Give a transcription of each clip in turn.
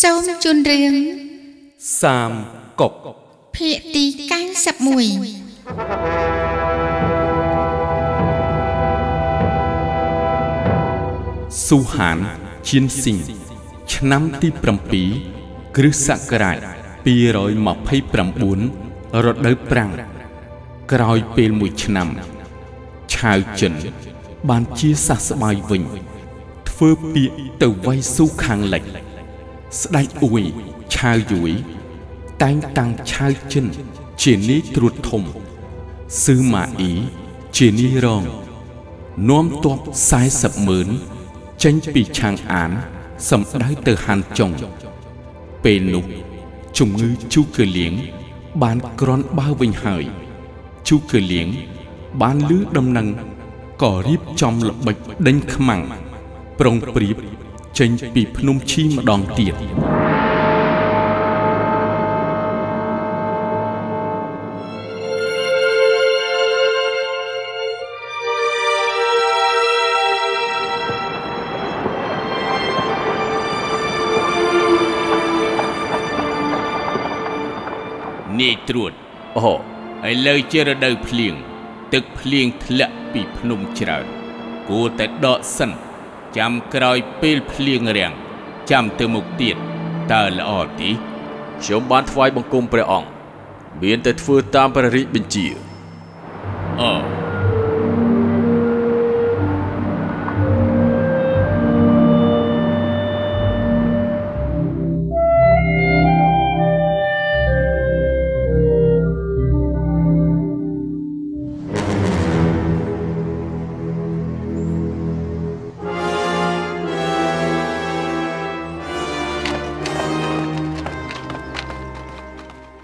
សូមជូនរឿងសាមគុកភាគទី91ស៊ូហានឈៀនស៊ីងឆ្នាំទី7គ្រិស្តសករាជ229រដូវប្រាំងក្រោយពេលមួយឆ្នាំឆាវចិន បានជាសះស្បើយវិញ ធ្វើពាក្យទៅវៃស៊ូខាងលិច ស្ដេចអ៊ួយឆាវយួយ តែងតាំងឆាវចិន ជានាយត្រួតធំស៊ឺម៉ាអ៊ីជានាយរងនាំទ័ព40ម៉ឺនចេញពីឆាងអាន សម្ដៅទៅហានចុង ពេលនោះជំងឺជូកើលៀងបានក្រន់បើវិញហើយជូកើលៀងបានលឺដំណឹងក៏រៀបចំល្បិចដេញខ្មាំងប្រុងប្រៀប ចេញពីភ្នំឈីម្ដងទៀតនាយត្រួតអូឥឡូវជារដូវភ្លៀងទឹកភ្លៀងធ្លាក់ពីភ្នំច្រើនគួរតែដកសិន ចាំក្រោយពេលភ្លៀងរាំងចាំទៅមុខទៀតតើល្អទីខ្ញុំបានថ្វាយបង្គំព្រះអង្គមានតែធ្វើតាមព្រះរាជបញ្ជាអូ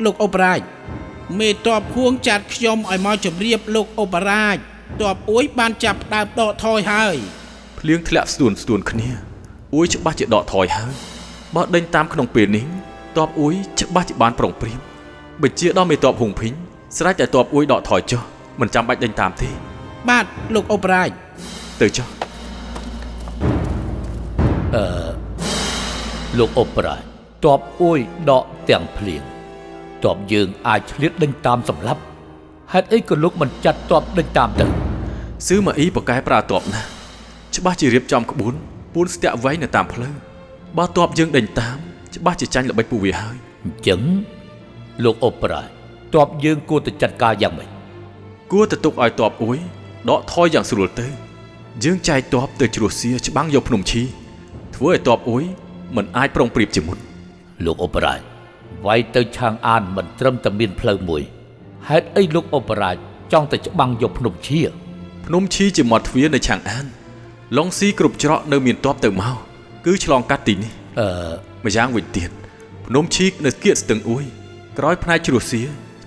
លោកអបរាជមេតបខួងចាត់ខ្ញុំឲ្យមកជម្រាបលោកអបរាជតបអួយបានចាប់ផ្ដើមដកថយហើយភ្លៀងធ្លាក់ស្ទួនស្ទួនគ្នាអួយច្បាស់ជាដកថយហើយបើដេញតាមក្នុងពេលនេះតបអួយច្បាស់ជាបានប្រុងប្រៀបបញ្ជាដល់មេតបហុងភីងស្រេចតែតបអួយដកថយចុះមិនចាំបាច់ដេញតាមទេបាទលោកអបរាជទៅចុះលោកអបរាជតបអួយដកទាំងភ្លៀង តបយើងអាចឆ្លៀតដេញតាមសម្លាប់ហេតុអីក៏លោកមិនចាត់តបដេញតាមទៅស៊ឺម៉ាអ៊ីបកកែប្រាតបណាស់ច្បាស់ជារៀបចំក្បួនពួនស្ទាក់វែងនៅតាមផ្លូវបើតបយើងដេញតាមច្បាស់ជាចាញ់ល្បិចពួកវាហើយអញ្ចឹងលោកអបរាជតបយើងគួរតែចាត់ការយ៉ាងម៉េចគួរតែទុកឲ្យតបអួយដកថយយ៉ាងស្រួលទៅ យើងចែកតបទៅជ្រោះសៀច្បាំងយកភ្នំឈីធ្វើឲ្យតបអួយមិនអាចប្រុងប្រៀបជាមុនលោកអបរាជ វាយទៅឆាងអានមិនត្រឹមតែមានផ្លូវមួយហេតុអីលោកអបរាជចង់តែច្បាំងយកភ្នំឈៀភ្នំឈីជាមាត់ទ្វារនៅឆាងអានឡុងស៊ីគ្រប់ច្រកនៅមានតបទៅមកគឺឆ្លងកាត់ទីនេះអឺម្យ៉ាងវិញទៀតភ្នំឈីនៅគៀកស្ទឹងអួយក្រោយផ្នែកជ្រោះសៀ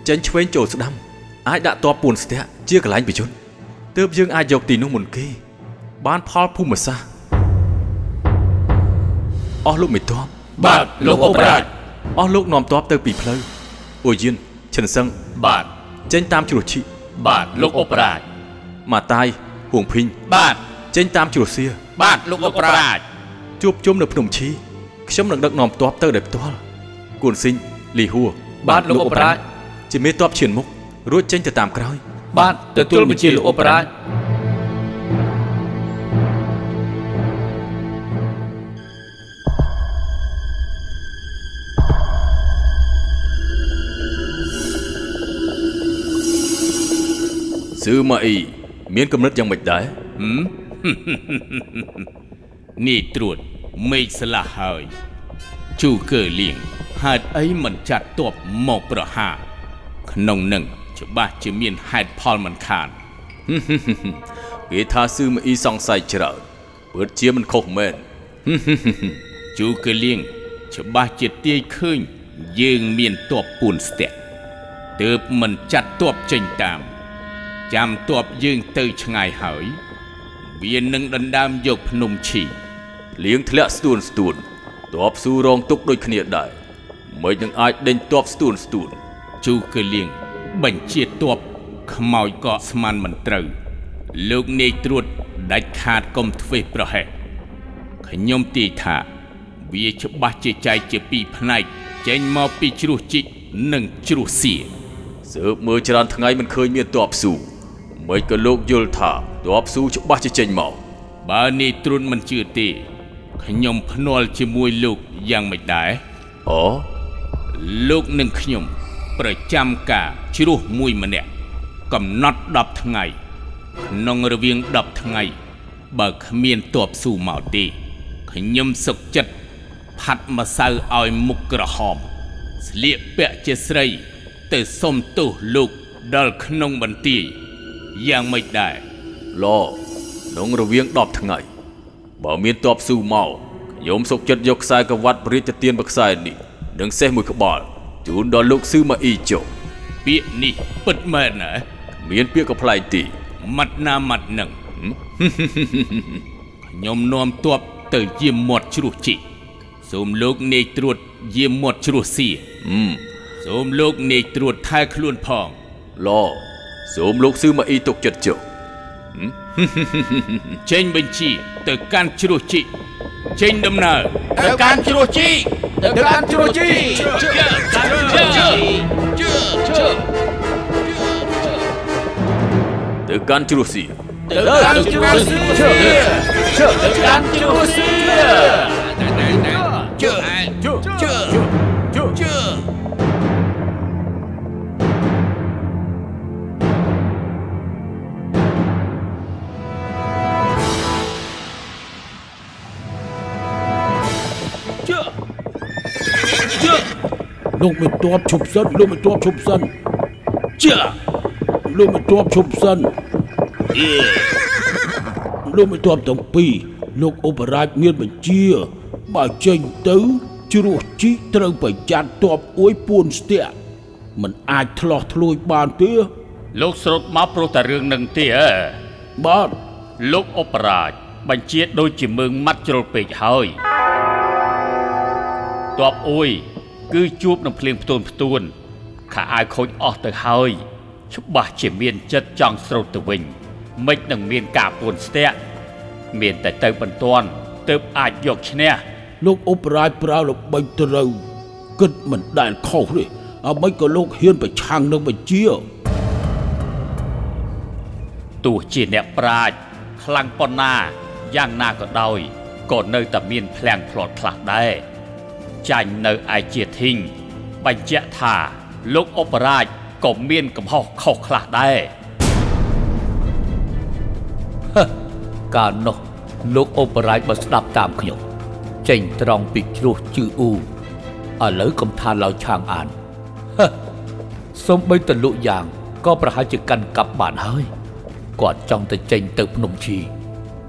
ចេញឆ្វេងចូលស្ដាំអាចដាក់តបពួនស្ទាក់ជាកន្លែងប្រជជនទើបយើងអាចយកទីនោះមុនគេបានផលភូមិសាស្ត្រអស់លោកមេតបបាទលោកអបរាជ អស់លោកនាំតបទៅពីផ្លូវអ៊ូយៀនឈិនសឹងបាទចេញតាមជ្រោះឈីបាទលោកអបរាជម៉ាតាយហួងភីងបាទចេញតាមជ្រោះសៀបាទលោកអបរាជជួបជុំនៅភ្នំឈីខ្ញុំនឹងដឹកនាំតបទៅដោយផ្ទាល់គួនស៊ីងលីហួរបាទលោកអបរាជជាមេតបឈានមុខរួចចេញទៅតាមក្រោយបាទទទួលបញ្ជាលោកអបរាជ ស៊ឺម៉ាអ៊ីមានកំណត់យ៉ាងម៉េចដែរនាយត្រួតមេឃស្លាស់ហើយជូកើលៀងហេតុអីមិនចាត់ទ័ពមកប្រហារក្នុងនឹងច្បាស់ជាមានហេតុផលមិនខានគេថាស៊ឺម៉ាអ៊ីសង្ស័យច្រើនពិតជាមិនខុសមែនជូកើលៀងច្បាស់ជាទាយឃើញយើងមានទ័ពពួនស្ទាក់ទើបមិនចាត់ទ័ពចេញតាម ចាំទ័ពយើងទៅឆ្ងាយហើយ វានឹងដណ្ដើមយកភ្នំឈីលៀងធ្លាក់ស្ទួនស្ទួនតបស៊ូរងទុកដូចគ្នាដែរមិននឹងអាចដេញតបស្ទួនស្ទួនជូកើលៀងបញ្ជាទ័ពខ្មោចក៏ស្មានមិនត្រូវ លោកនាយត្រួតដាច់ខាតកុំធ្វេសប្រហែសខ្ញុំទាយថាវាច្បាស់ជាចែកជាពីរផ្នែកចេញមកពីជ្រោះជីកនិងជ្រោះសៀសើបមើលច្រើនថ្ងៃមិនឃើញមានទ័ពស៊ូ មិនក៏លោកយល់ថាទ័ពស៊ូច្បាស់ជាចេញមកបើនាយទ្រុនមិនជឿទេខ្ញុំភ្នាល់ជាមួយលោកយ៉ាងមិនដែរអូលោកនិងខ្ញុំប្រចាំការជ្រោះមួយម្នាក់កំណត់10ថ្ងៃក្នុងរវាង10ថ្ងៃ បើគ្មានតបស៊ូមកទេខ្ញុំសុកចិត្តផាត់ម្សៅឲ្យមុខក្រហម ស្លៀកពាក់ជាស្រី ទៅសុំទោសលោកដល់ក្នុងបន្ទាយ យ៉ាងមិនដែរឡក្នុងរវាង10ថ្ងៃបើមានទ័ពស៊ូមកខ្ញុំសុកចិត្តយកខ្សែក្រវ៉ាត់ព្រះរាជទានមួយខ្សែនេះនិងសេះមួយក្បាលជូនដល់លោកស៊ឺម៉ាអ៊ីចុះពាក្យនេះពិតមែនណាមានពាក្យក៏ប្លែកទីម៉ាត់ណាម៉ាត់នឹងខ្ញុំនាំទ័ពទៅយាមមាត់ជ្រោះជីកសូមលោកនាយត្រួតយាមមាត់ជ្រោះសៀហឹមសូមលោកនាយត្រួតថែខ្លួនផងឡ សូមលោកស៊ឺម៉ាអ៊ីទុកចិត្តចុះចេញបញ្ជាទៅកាន់ជ្រោះជីកចេញដំណើរទៅកាន់ជ្រោះជីទៅកាន់ជ្រោះជីទៅកាន់ជ្រោះស៊ីទៅកាន់ជ្រោះជីទៅកាន់ជ្រោះជី លោកមិនតបឈប់សិនលោកមិនតបឈប់សិនចាលោកមិនតបឈប់សិនលោកមិនតបទាំងពីរលោកឧបរាជមានបញ្ជា បើចេញទៅជ្រោះជីកត្រូវប្រយ័ត្នតបអួយពួនស្ទាក់มันអាចឆ្លោះធ្លួយបានទេលោកស្រុតមកព្រោះតែរឿងនឹងទេអើបាទលោកអបរាជបញ្ជាដូចជាមើងម៉ាត់ជ្រុលពេកហើយតបអួយ គឺជួបនឹងភ្លៀងផ្ទួនផ្ទួនខោអាវខូចអស់ទៅហើយច្បាស់ជាមានចិត្តចង់ស្រូតទៅវិញមិននឹងមានការពួនស្ទាក់មានតែទៅបន្ទាន់ទើបអាចយកឈ្នះលោកឧបរាជប្រើល្បិចត្រូវគិតមិនដែលខុសទេអ្វីក៏លោកហ៊ានប្រឆាំងនឹងបញ្ជាទោះជាអ្នកប្រាជ្ញខ្លាំងប៉ុណ្ណាយ៉ាងណាក៏ដោយក៏នៅតែមានភ្លាំងផ្្លាត់ខ្លះដែរ ចាញ់នៅឯជាធីងបញ្ជាក់ថាលោកអបរាជក៏មានកំហុសខុសខ្លះដែរហឹកាលនោះលោកអបរាជបើស្ដាប់តាមខ្ញុំចេញត្រង់ពីជ្រោះជឺអ៊ូឥឡូវកំថាឡៅឆាងអានហឹសំបីតលុយ៉ាងក៏ប្រហែលជាកាន់កាប់បានហើយគាត់ចង់ទៅចេញទៅភ្នំឈី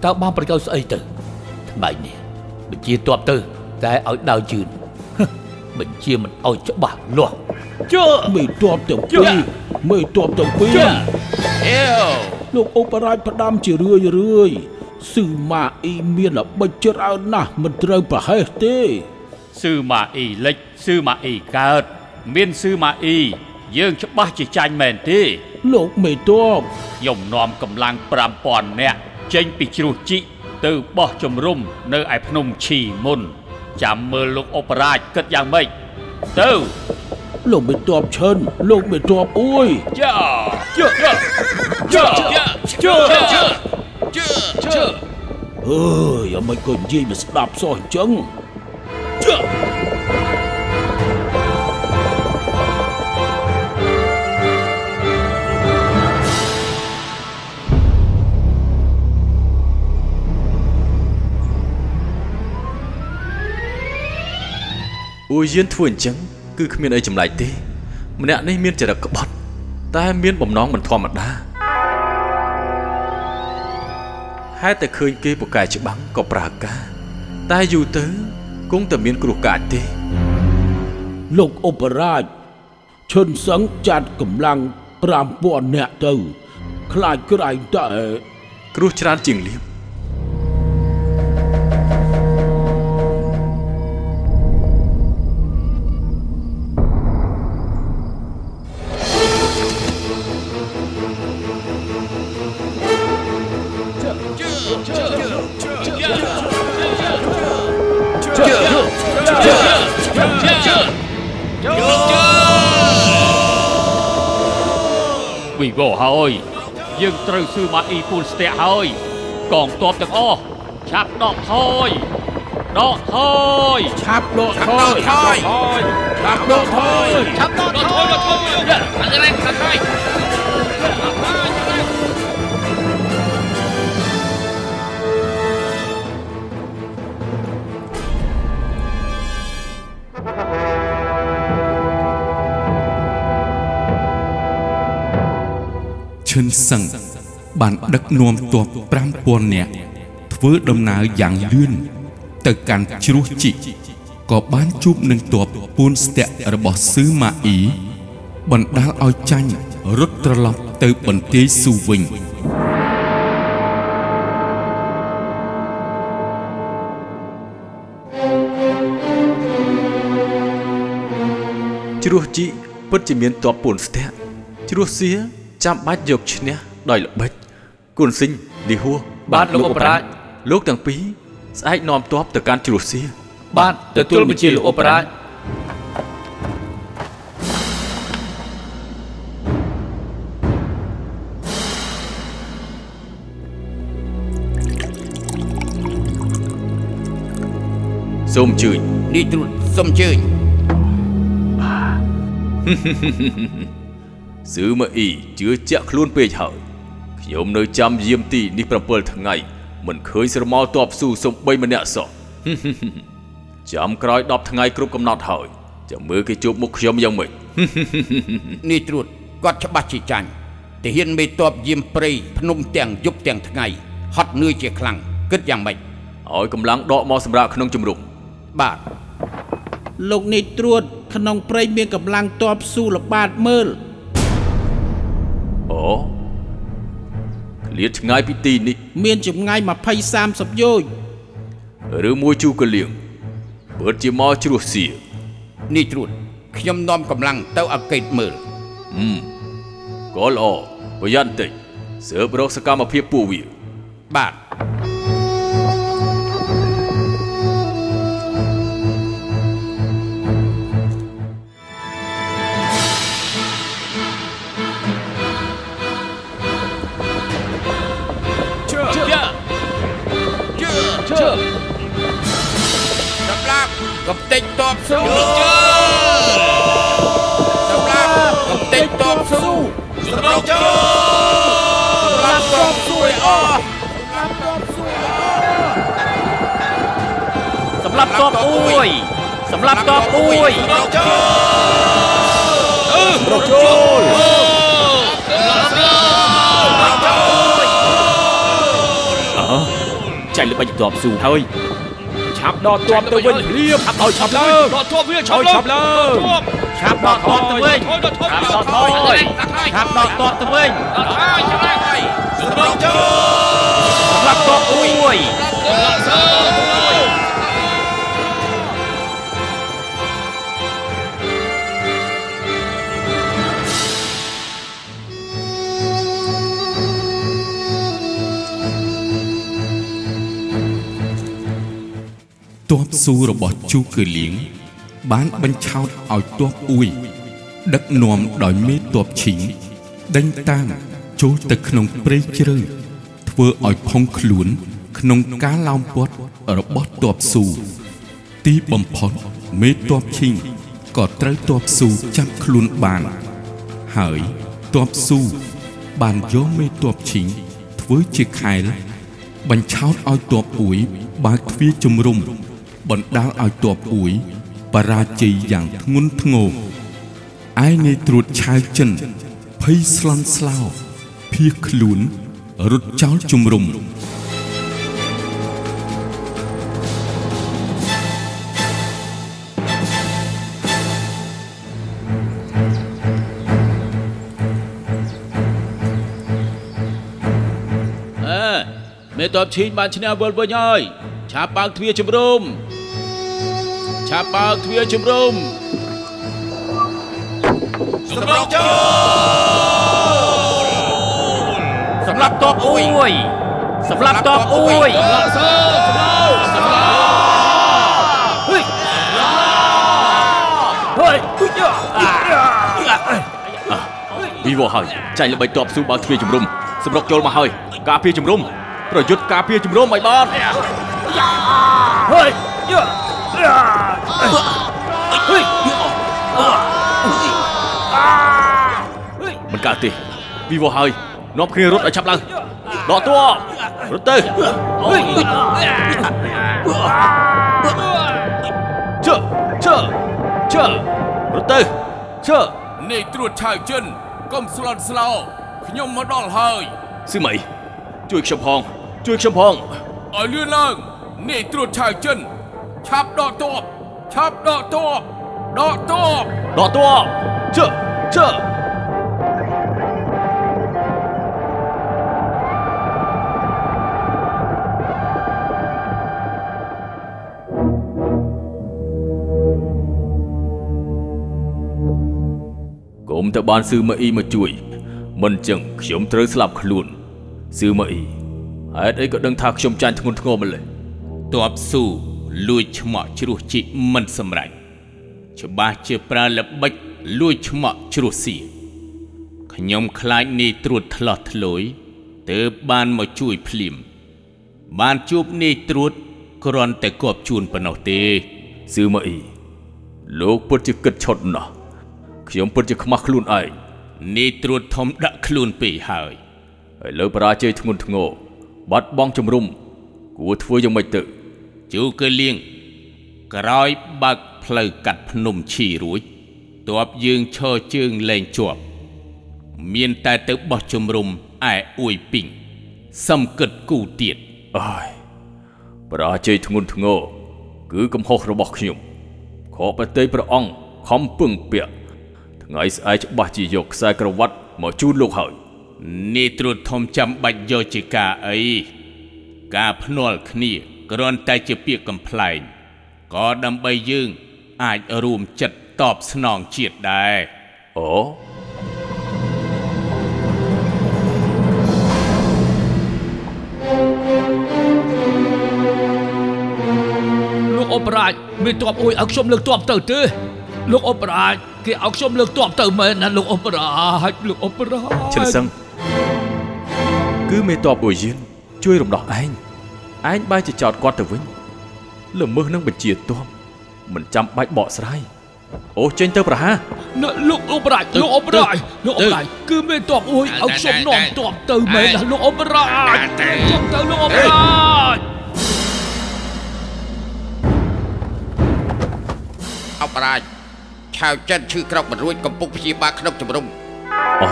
តើបានប្រយោជន៍ស្អីទៅថ្ងៃនេះបញ្ជាតបទៅតែឲ្យដាវជឿនហឹ បញ្ជាមិនឲ្យច្បាស់លាស់ជើមេតបទាំងពីរមេតបទាំងពីរអេវលោកឧបរាជផ្ដាំជារឿយរឿយស៊ឺម៉ាអ៊ីមានល្បិចច្រើនណាស់មិនត្រូវប្រហែសទេស៊ឺម៉ាអ៊ីលិចស៊ឺម៉ាអ៊ីកើត មានស៊ឺម៉ាអ៊ីយើងច្បាស់ជាចាញ់មែនទេ លោកមេតបខ្ញុំនាំកម្លាំង5000នាក់ចេញពីជ្រោះជីកទៅបោះជំរុំនៅឯភ្នំឈីមុន ចាំមើលលោកអបរាជគិតយ៉ាងម៉េចទៅលោកមេតបឈិនលោកមេតបអួយចាចាចាចាចាអើយអ្មិនក៏និយាយមិនស្ដាប់សោះអញ្ចឹង អ៊ូយៀនធ្វើអញ្ចឹងគឺគ្មានអីចម្លែកទេ ម្នាក់នេះមានចរិតក្បត់ តែមានបំណងមិនធម្មតាហេតុតែឃើញគេពូកែច្បាំងក៏ប្រើការតែយូរទៅគង់តែមានគ្រោះកាចទេ លោកឧបរាជឈិនសឹងចាត់កម្លាំង5000នាក់ទៅ ខ្លាចក្រែងតែគ្រោះច្រើនជាងលៀប វិវរហើយយើងត្រូវស៊ឺម៉ាអ៊ីពូនស្ទាក់ហើយកងទ័ពទាំងអស់ឆាប់ដកថយដកថយឆាប់ដកថយឆាប់ដកថយឆាប់ដកថយឆាប់ដកថយដកថយ ឈិនសឹងបានដឹកនាំទ័ព5000នាក់ធ្វើដំណើរយ៉ាងលឿនទៅកាន់ជ្រោះជីកក៏បានជួបនឹងទ័ពពួនស្ទាក់របស់ស៊ឺម៉ាអ៊ីបណ្ដាលឲ្យចាញ់រត់ត្រឡប់ទៅបន្ទាយស៊ូវិញជ្រោះជីកពិតជាមានទ័ពពួនស្ទាក់ជ្រោះសៀ ចាំបាច់យកឈ្នះដោយល្បិចគុនស៊ីងលីហួរបាទលោកអបរាជលោកទាំងពីរស្អែកនាំទ័ពទៅកាន់ជ្រោះសៀបាទទទួលបញ្ជាលោកអបរាជសូមអញ្ជើញនេះត្រួតសុំអញ្ជើញ ស៊ឺម៉ាអ៊ីជឿជាក់ខ្លួនពេកហើយខ្ញុំនៅចាំយាមទីនេះ7ថ្ងៃមិនឃើញស្រមោលទ័ពស៊ូសំបីម្នាក់សោះចាំក្រោយ10ថ្ងៃគ្រប់កំណត់ហើយចាំមើលគេជួបមុខខ្ញុំយ៉ាងម៉េចនេះត្រួតគាត់ច្បាស់ជាចាញ់ទាហានមេតបយាមព្រៃភ្នំទាំងយប់ទាំងថ្ងៃហត់នឿយជាខ្លាំងគិតយ៉ាងម៉េចឲ្យកម្លាំងដកមកសម្រាប់ក្នុងជំរំបាទលោកនេះត្រួតក្នុងព្រៃមានកម្លាំងតបស៊ូល្បាតមើល អូឃ្លាតឆ្ងាយពីទីនេះ មានចម្ងាយ20 30យោជន៍ឬមួយជូកលៀងពិតជាមកជ្រោះសៀនេះត្រួតខ្ញុំនាំកម្លាំងទៅអង្កេតមើលក៏ល្អប្រយ័ត្នបន្តិចស៊ើបរកសកម្មភាពពួកវាបាទ កំទេចតបស៊ូសម្រាប់កំទេចតបស៊ូសម្រាប់ជើសម្រាប់តបស៊ូឲ្យអស់សម្រាប់តបអួយសម្រាប់តបអួយចាញ់ល្បិចទ័ពស៊ូហើយ ឆាប់ដកទ័ពទៅវិញភ្លាមឲ្យឆាប់ឡើងដកទ័ពវាឲ្យឆាប់ឡើងឆាប់ដកទ័ពទៅវិញឆាប់ដកថយឆាប់ដកទ័ពទៅវិញសម្រាប់ជើសម្រាប់តបអួយ ទ័ពស៊ូរបស់ជូគឺលៀងបានបញ្ឆោតឲ្យទ័ពអ៊ួយដឹកនាំដោយមេទ័ពឈីងដេញតាមចូលទៅក្នុងព្រៃជ្រៅធ្វើឲ្យផុងខ្លួន ក្នុងការឡោមព័ទ្ធរបស់ទ័ពស៊ូទីបំផុតមេទ័ពឈីងក៏ត្រូវទ័ពស៊ូចាប់ខ្លួនបាន ហើយទ័ពស៊ូបានយកមេទ័ពឈីងធ្វើជាខែលបញ្ឆោតឲ្យទ័ពអ៊ួយបើកទ្វារជំរុំ បណ្ដាលឲ្យទ័ពអ៊ួយបរាជ័យយ៉ាងធ្ងន់ធ្ងរឯនាយត្រួតឆាវចិនភ័យស្លន់ស្លោភៀសខ្លួនរត់ចោលជំរុំអើមេតបឈីងបានឈ្នះវិលវិញហើយ ឆាប់បើកទ្វារជំរុំឆាប់បើកទ្វារជំរុំសម្រាប់ជើសម្រាប់តបអួយសម្រាប់តបអួយហេយហេយវីវហើយចាញ់ល្បិចតបស៊ូបើកទ្វារជំរុំសម្រុកចូលមកហើយការពារជំរុំប្រយុទ្ធការពារជំរុំឲ្យបាន ហើយមិនកើតទេវីវហើយនាំគ្នារត់ឲ្យឆាប់ឡើងដកតួរត់ទៅជើជើជើរត់ទៅជើនេះត្រួតឆៅចិនកុំស្លន់ស្លោខ្ញុំមកដល់ហើយសឺមីជួយខ្ញុំផងជួយខ្ញុំផងឲ្យលឿនឡើង នេះត្រួតឆៅចិនឆាប់ដកទ័ពឆាប់ដកទ័ពដកទ័ពដកតួជើជើកុំទៅបានសឺម៉ាអ៊ីមកជួយ មិនចឹងខ្ញុំត្រូវស្លាប់ខ្លួនសឺម៉ាអ៊ីហេតុអីក៏ដឹងថាខ្ញុំចាញ់ធ្ងន់ធ្ងរម្ល៉េះ ទ័ពស៊ូលួចឆ្មក់ជ្រោះជីកមិនសម្រេចច្បាស់ជាប្រើល្បិចលួចឆ្មក់ជ្រោះសៀខ្ញុំខ្លាចនេះត្រួតថ្លោះធ្លយទើបបានមកជួយភ្លាមបានជួបនេះត្រួតគ្រាន់តែគប់ជួនប៉ុណ្ណោះទេសឺម៉ាអ៊ីលោកពិតជាគិតឆុតណាស់ខ្ញុំពិតជាខ្មាស់ខ្លួនឯងនេះត្រួតធំដាក់ខ្លួនពេកហើយហើយលើបរាជ័យធ្ងន់ធ្ងរបាត់បង់ជំរុំគួរធ្វើយ៉ាងម៉េចទៅ ជូកើលៀងក្រោយបើកផ្លូវកាត់ភ្នំឈីរួចទ័ពយើងឈរជើងលែងជាប់ មានតែទៅបោះជំរុំឯអួយពីងសំគិតគូទៀតអើយបរាជ័យធ្ងន់ធ្ងរគឺកំហុសរបស់ខ្ញុំខកប្រតិព្រះអង្គខំពឹងពាក់ថ្ងៃស្អែកច្បាស់ជាយកខ្សែក្រវ៉ាត់មកជូនលោកហើយនេះត្រួតធំចាំបាច់យកជាការអីការភ្នាល់គ្នា គ្រាន់តែជាពាក្យកំ pl ែងក៏ដើម្បីយើងអាចរួមចិត្តតបស្នងជាតិដែរអូលោកអបរាជមានតបអួយឲ្យខ្ញុំលើកតបទៅទេលោកអបរាជគេឲ្យខ្ញុំលើកតបទៅមែនណាលោកអបរាជលោកអបរាជឈិនសឹងគឺមេតបអ៊ុយយៀនជួយរំដោះឯង ឯងបែរជាចោតគាត់ទៅវិញល្មើសនឹងបញ្ជាទ័ពមិនចាំបាច់បកស្រាយអូចេញទៅប្រហារណាលោកអបរាជលោកអបរាជលោកអបរាជគឺមានតបអួយឲ្យខ្ញុំនាំតបទៅមែនណាលោកអបរាជខ្ញុំទៅលោកអបរាជអបរាជឆាវចិនឈឺក្រកមិនរួចកំពុងព្យាបាលក្នុងជំរំអូ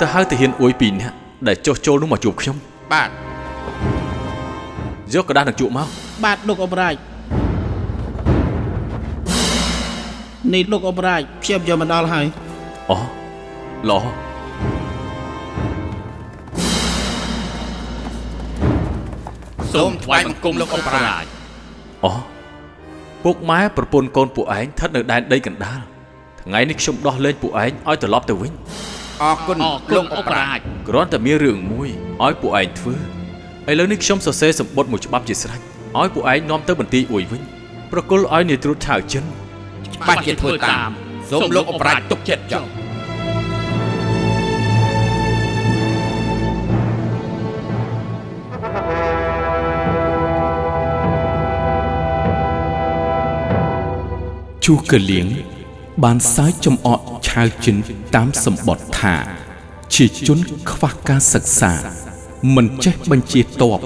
ទៅហៅទាហានអ៊ុយពីរនាក់ដែលចុះចូលនោះមកជួបខ្ញុំបាទ យកกระดาษនឹងជក់មក បាទលោកអបរាជនេះលោកអបរាជព្យាបយកមកដល់ហើយ អូល្អ សូមថ្វាយបង្គំលោកអបរាជ អូពុកម៉ែប្រពន្ធកូនពួកឯងស្ថិតនៅដែនដីកណ្ដាលថ្ងៃនេះខ្ញុំដោះលែងពួកឯងឲ្យត្រឡប់ទៅវិញ អរគុណលោកអបរាជ គ្រាន់តែមានរឿងមួយឲ្យពួកឯងធ្វើ ឥឡូវនេះខ្ញុំសរសេរសម្បត្តិមួយច្បាប់ជាស្រេចឲ្យពួកឯងនាំទៅបន្ទាយអួយវិញប្រគល់ឲ្យនាយត្រួតឆាវចិនបាច់ជាធ្វើតាមសូមលោកអបរាជទុកចិត្តចុះជូកលៀងបានសាយចំអកឆាវចិនតាមសម្បត្តិថាជាជនខ្វះការសិក្សា មិនចេះបញ្ជាតប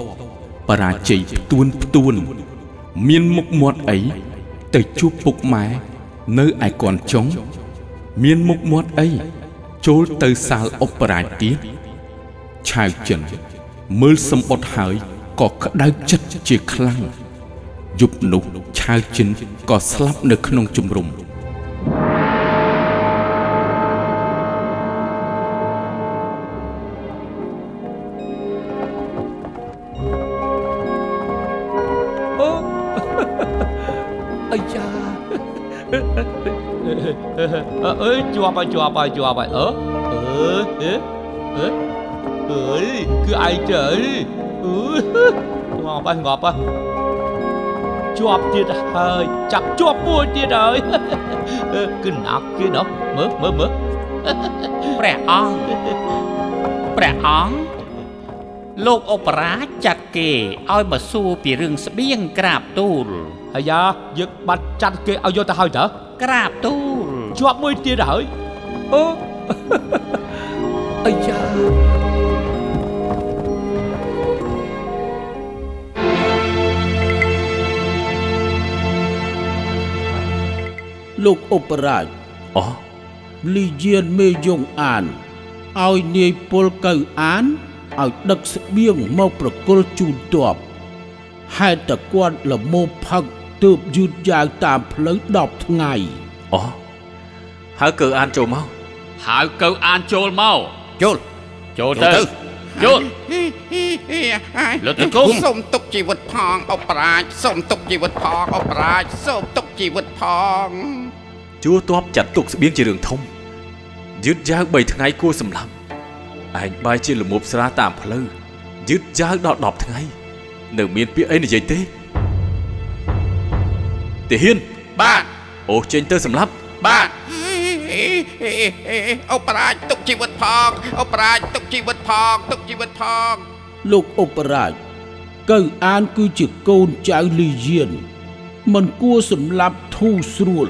បរាជ័យផ្ទួនផ្ទួន មានមុខមាត់អី ទៅជួបពុកម៉ែនៅឯកនចុង មានមុខមាត់អី ចូលទៅសាលអបរាជទៀតឆាវចិនមើលសម្បត្តិហើយក៏ក្តៅចិត្តជាខ្លាំងយប់នោះឆាវចិនក៏ស្លាប់នៅក្នុងជំរំ អាយ៉ាអើយជាប់ហើយជាប់ហើយជាប់ហើយអឺអឺអឺអឺអើយគឺឯងទៅអឺងាប់ហើយងាប់ហើយជាប់ទៀតហើយចាប់ជាប់មួយទៀតហើយគឺណាក់គេណោះមើលមើលមើលព្រះអង្គព្រះអង្គលោកអបរាជចាត់គេឲ្យមកសួរពីរឿងស្បៀងក្រាបទូល អាយ៉ាយើងបាត់ចាត់គេឲ្យយកទៅហើយតើក្រាបទូលជាប់មួយទៀតហើយអូអាយ៉ាលោកឧបរាជអូលីយានមេយងអានឲ្យនាយពលកៅអានឲ្យដឹកស្បៀងមកប្រគល់ជូនទ័ពហេតុតែគាត់លមោផឹក ទើបយឺតយ៉ាវតាមផ្លូវ10ថ្ងៃអូហើយកើអានចូលមកហៅកៅអានចូលមកចូលចូលទៅចូលលើកទៅគុំសូមទុកជីវិតផងអបរាជសូមទុកជីវិតផងអបរាជសូមទុកជីវិតផងជួទ័ពចាត់ទុកស្បៀងជារឿងធំយឺតយ៉ាវ3ថ្ងៃគួរសម្លាប់ឯងបាយជាលមុបស្រាតាមផ្លូវយឺតយ៉ាវដល់10ថ្ងៃ នៅមានពាក្យអីនិយាយទេ ទាហានបាទអូចេញទៅសម្លាប់បាទអបរាជទុកជីវិតផងអបរាជទុកជីវិតផងទុកជីវិតផងលោកឧបរាជកៅអានគឺជាកូនចៅលីយាន មិនគួរសម្លាប់ធូរស្រួល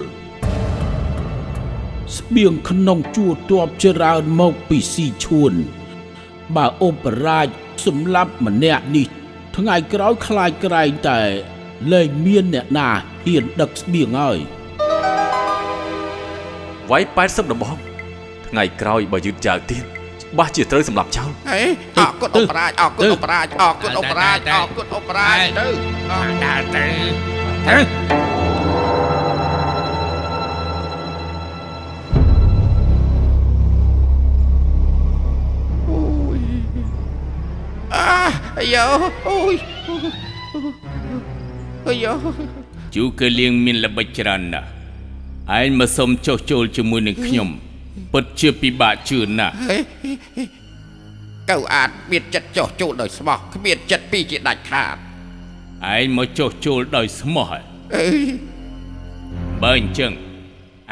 ស្បៀងក្នុងជួរទ័ពច្រើនមកពីស៊ីឈួន បើឧបរាជសម្លាប់ម្នាក់នេះ ថ្ងៃក្រោយខ្លាចក្រែងតែលែងមានអ្នកណា ហ៊ានដឹកស្បៀងហើយវាយ80ដំបងថ្ងៃក្រោយបើយឺតយ៉ាវទៀតច្បាស់ជាត្រូវសម្លាប់ចោលហេអរគុណអបរាជអរគុណអបរាជអរគុណអបរាជអរគុណអបរាជទៅដើរទៅទៅអូយអាអាយ៉ូអូយអាយ៉ូ ជូកលៀងមានល្បិចច្រើនណាស់ឯងមកសុំចុះចូលជាមួយនឹងខ្ញុំពិតជាពិបាកជឿណាស់កៅអាចមានចិត្តចោះចូលដោយស្មោះគ្មានចិត្តពីរជាដាច់ខាតឯងមកចុះចូលដោយស្មោះហើយអេបើអញ្ចឹង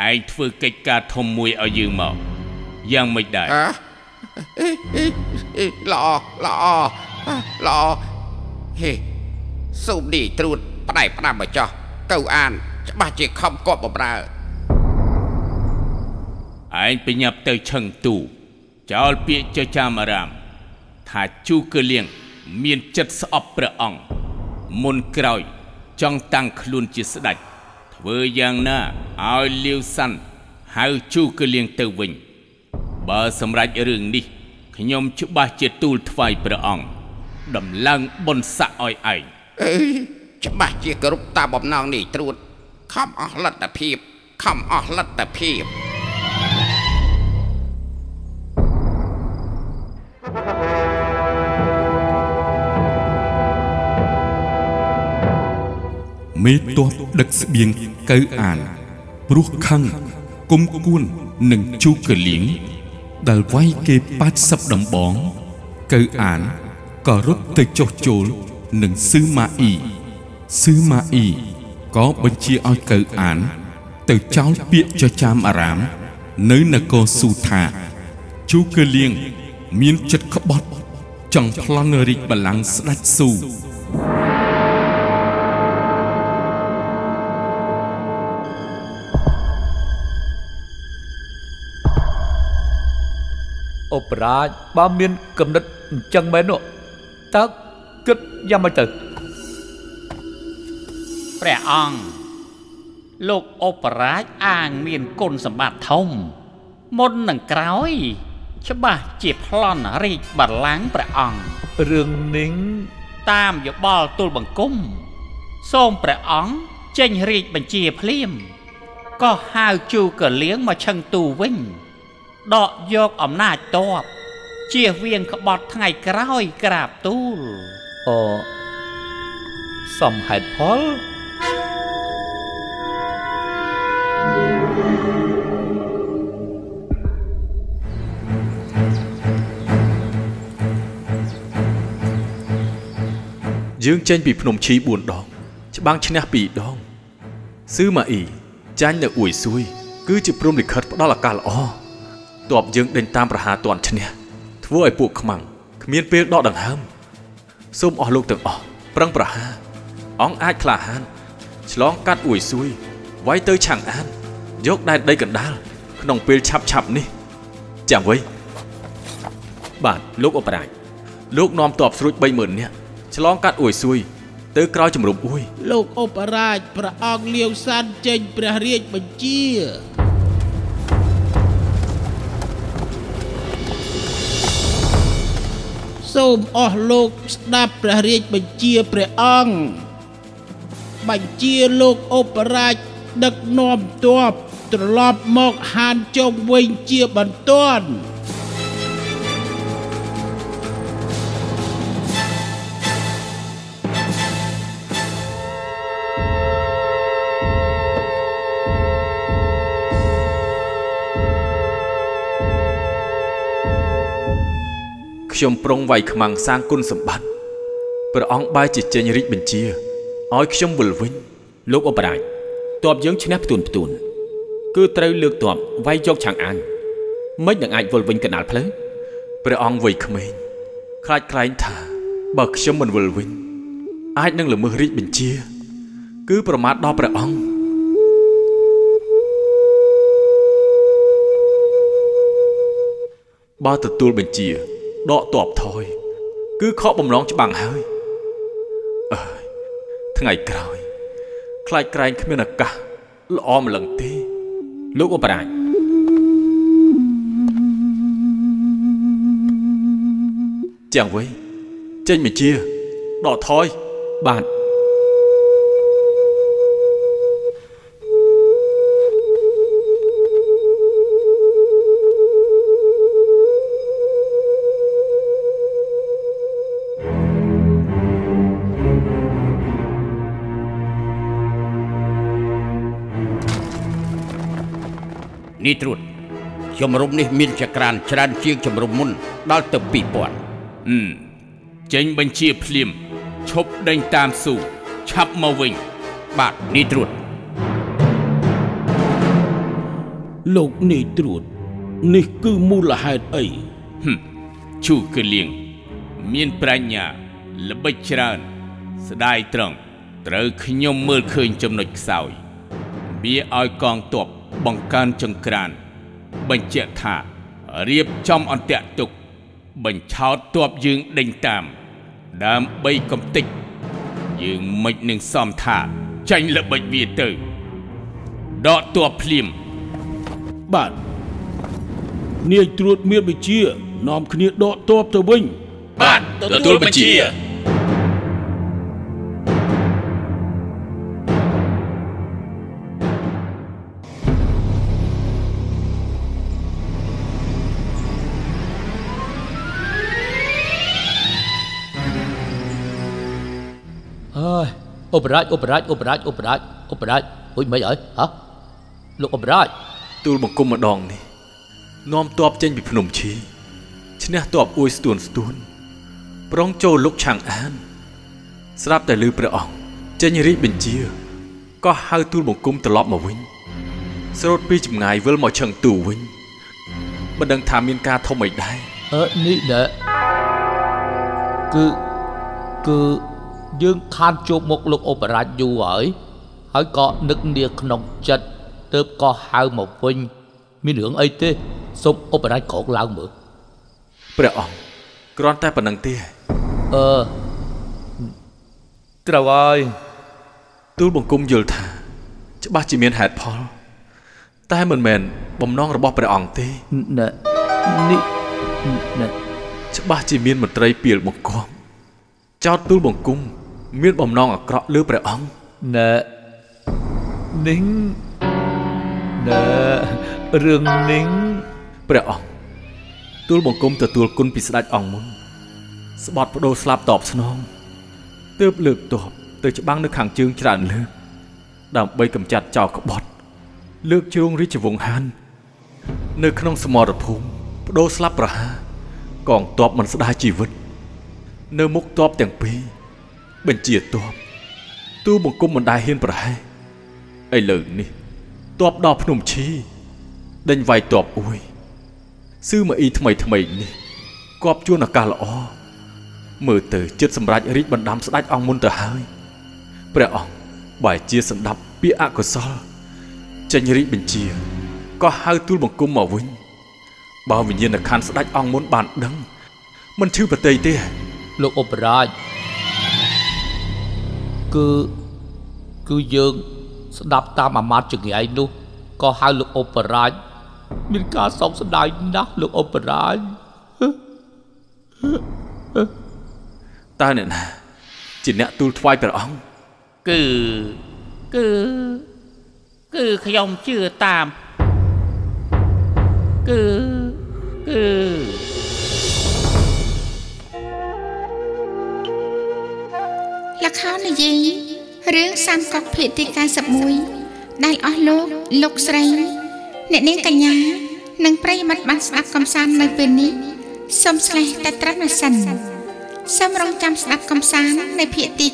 ឯងធ្វើកិច្ចការធំមួយឲ្យយើងមកយ៉ាងមិនដែរអ่ะអេអេអេល្អល្អល្អហេសូមនេះត្រួតផ្ដែផ្ដាំមកចោះ កៅអាន ច្បាស់ជាខំគប់បំរើឯងបញ្ញាប់ទៅឆឹងទូចោលពាក្យចចាមអារាម ថាជូកលៀងមានចិត្តស្អប់ព្រះអង្គមុនក្រោយ ចង់តាំងខ្លួនជាស្ដេចធ្វើយ៉ាងណាឲ្យលាវសាន់ហៅជូកលៀងទៅវិញ បើសម្រេចរឿងនេះខ្ញុំច្បាស់ជាទូលថ្វាយព្រះអង្គដំឡើងបុណ្យស័ក្តិឲ្យឯងអេ ច្បាស់ជាគោរពតាមបំណងនេះត្រួតខំអស់លទ្ធភាពខំអស់លទ្ធភាពមេតបដឹកស្បៀងកៅអានព្រោះខឹងគុំគួននឹងជូកលៀងដែលវាយគេ80ដំបងកៅអានក៏រត់ទៅចុះចូលនឹងសឺម៉ាអ៊ី សឺម៉ាអ៊ីក៏បញ្ជាឲ្យកៅអាន ទៅចោលពាក្យចចាមអារាម នៅនគរស៊ូថាជូកលៀងមានចិត្តក្បត់ចង់ប្លន់រាជបល្ល័ង្កស្ដេចស៊ូអបរាជបើមានកំណត់អញ្ចឹងមែននោះតើគិតយ៉ាងម៉េចទៅ ព្រះអង្គលោកអបរាជអាងមានគុណសម្បត្តិធំ មុននឹងក្រោយ ច្បាស់ជាប្លន់រាជបល្ល័ង្កព្រះអង្គរឿងនេះតាមយោបល់ទូលបង្គំ សូមព្រះអង្គចេញរាជបញ្ជាភ្លាមក៏ហៅជូកលៀងមកឆឹងទូវិញ ដកយកអំណាចតបជៀសវាងក្បត់ថ្ងៃក្រោយក្រាបទូលអសំហេតុផល យើងចេញពីភ្នំឈី4ដង ច្បាំងឈ្នះ2ដងស៊ឺម៉ាអ៊ីចាញ់នៅអ៊ួយស៊ួយគឺជាព្រំលិខិតផ្ដល់ឱកាសល្អទ័ពយើងដេញតាមប្រហារទាន់ឈ្នះធ្វើឲ្យពួកខ្មាំងគ្មានពេលដកដង្ហើមសូមអស់លោកទាំងអស់ប្រឹងប្រហារអង្គអាចក្លាហានឆ្លងកាត់អួយស៊ួយវាយទៅឆាំងអាន យកដែនដីកណ្ដាលក្នុងពេលឆាប់ឆាប់នេះចាំໄວបាទលោកអបរាជលោកនាំទ័ពស្រួច30000នាក់ ឆ្លងកាត់អួយស៊ួយទៅក្រោយជំរំអួយលោកឧបរាជព្រះអង្គលាវសានចេញព្រះរាជបញ្ជាសូមអស់លោកស្ដាប់ព្រះរាជបញ្ជាព្រះអង្គបញ្ជាលោកឧបរាជដឹកនាំទ័ពត្រឡប់មកហានជុំវិញជាបន្ទាន់ ខ្ញុំប្រុងវាយខ្មាំងសាងគុណសម្បត្តិព្រះអង្គបែរជាចេញរិទ្ធបញ្ជាឲ្យខ្ញុំវិលវិញលោកអបរាជតបយើងឈ្នះផ្ទួនផ្ទួនគឺត្រូវលើកតបវាយយកឆាងអានមិននឹងអាចវិលវិញកណ្ដាលផ្លូវព្រះអង្គវ័យក្មេងខ្លាចខ្លែងថាបើខ្ញុំមិនវិលវិញអាចនឹងល្មើសរាជបញ្ជា គឺប្រមាថដល់ព្រះអង្គបើទទួលបញ្ជា ដកតបថយ គឺខកបំណងច្បាំងហើយអើយថ្ងៃក្រោយខ្លាចក្រែងគ្មានឱកាសល្អម្លឹងទេលោកអបរាជចាំងវៃចេញបញ្ជាដកថយបាទ នេះត្រួតជំរំនេះមានចក្រានច្រើនជាងជំរំមុនដល់ទៅ2000ហឹមចេញបញ្ជាភ្លាមឈប់ដេញតាមស៊ូឆាប់មកវិញ បាទនេះត្រួតលោកនាយត្រួត នេះគឺមូលហេតុអីហឹមជូកលៀងមានប្រាជ្ញា ល្បិចច្រើន ស្ដាយត្រង់ត្រូវខ្ញុំមើលឃើញចំណុចខ្សោយវាឲ្យកងទ័ព បង្កើនចង្ក្រាន បញ្ជាក់ថារៀបចំអន្ទាក់ទុក បញ្ឆោតទ័ពយើងដេញតាម ដើម្បីកំតិចយើងមិននឹងសំថាចាញ់ល្បិចវាទៅដកទ័ពភ្លាមបាទនាយត្រួតមានបញ្ជានាំគ្នាដកទ័ពទៅវិញបាទទទួលបញ្ជា យឧបរាជឧបរាជឧបរាជឧបរាជឧបរាជហួយមិនអើយហ៎លោកឧបរាជទូលបង្គំម្ដងនេះនាំទ័ពចេញពីភ្នំឈីឈ្នះទ័ពអួយស្ទួនស្ទួនប្រងចូលលុកឆាងអាន ស្រាប់តែឮព្រះអង្គចេញរាជបញ្ជាក៏ហៅទូលបង្គំត្រឡប់មកវិញស្រោតពីចម្ងាយវិលមកឆឹងទូវិញមិនដឹងថាមានការធំអីដែរអឺនេះណែគឺគឺ យើងខានជួបមុខលោកឧបរាជយូរហើយហើយក៏នឹកនាក្នុងចិត្តទើបក៏ហៅមកវិញមានរឿងអីទេសូមឧបរាជក្រោកឡើងមើលព្រះអង្គគ្រាន់តែប៉ុណ្្នឹងទេអឺត្រូវហើយទូលបង្គំយល់ថា ច្បាស់ជាមានហេតុផល តែមិនមែនបំណងរបស់ព្រះអង្គទេណែនេះណែច្បាស់ជាមានមន្ត្រីពីលបង្គាប់ចោតទូលបង្គំ មានបំណងអាក្រក់លើព្រះអង្គណែនិងណែរឿងនិងព្រះអង្គទូលបង្គំទទួលគុណពីស្ដេចអង្គមុន ស្បត់បដូរស្លាប់តបស្នងទើបលើកទ័ពទៅច្បាំងនៅខាងជើងច្រើនលើកដើម្បីកម្ចាត់ចោរក្បត់ លើកជ្រងរាជវង្សហាន នៅក្នុងសមរភូមិបដូរស្លាប់ប្រហារកងទ័ពមិនស្ដាយជីវិត នៅមុខទ័ពទាំងពីរ បញ្ជាទ័ពទូលបង្គំមិនដែលហ៊ានប្រហែសឥឡូវនេះទ័ពដល់ភ្នំឈីដេញវាយទ័ពអួយស៊ឺម៉ាអ៊ីថ្មីថ្មីនេះគប់ជួនឱកាសល្អមើលទៅចិត្តសម្រាប់រីកបណ្ដាំស្ដេចអង្គមុនទៅហើយព្រះអង្គបើជាសម្ដាប់ពាក្យអកុសលចេញរីកបញ្ជាក៏ហៅទូលបង្គំមកវិញបើវិញ្ញាណក្ខន្ធស្ដេចអង្គមុនបានដឹងមិនឈឺប្រតិយទេលោកឧបរាជ គឺគឺយើងស្ដាប់តាមអាមាត្យចង្រៃនោះក៏ហៅលោកឧបរាជមានការសោកស្ដាយណាស់លោកឧបរាជតើអ្នកណាជាអ្នកទូលថ្វាយព្រះអង្គគឺគឺគឺខ្ញុំជឿតាមគឺគឺ ល្ខោននិយាយរឿងសាមកុកភាគទី91ដែលអស់លោកលោកស្រី អ្នកនាងកញ្ញា និងប្រិយមិត្តបានស្ដាប់កំសាន្តនៅពេលនេះសូមស្លេះតែត្រឹមនេះសិនសូមរងចាំស្ដាប់កំសាន្តនៅភាគទី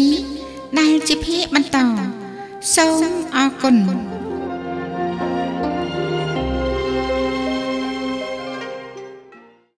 92ដែលជាភាគបន្តសូមអរគុណ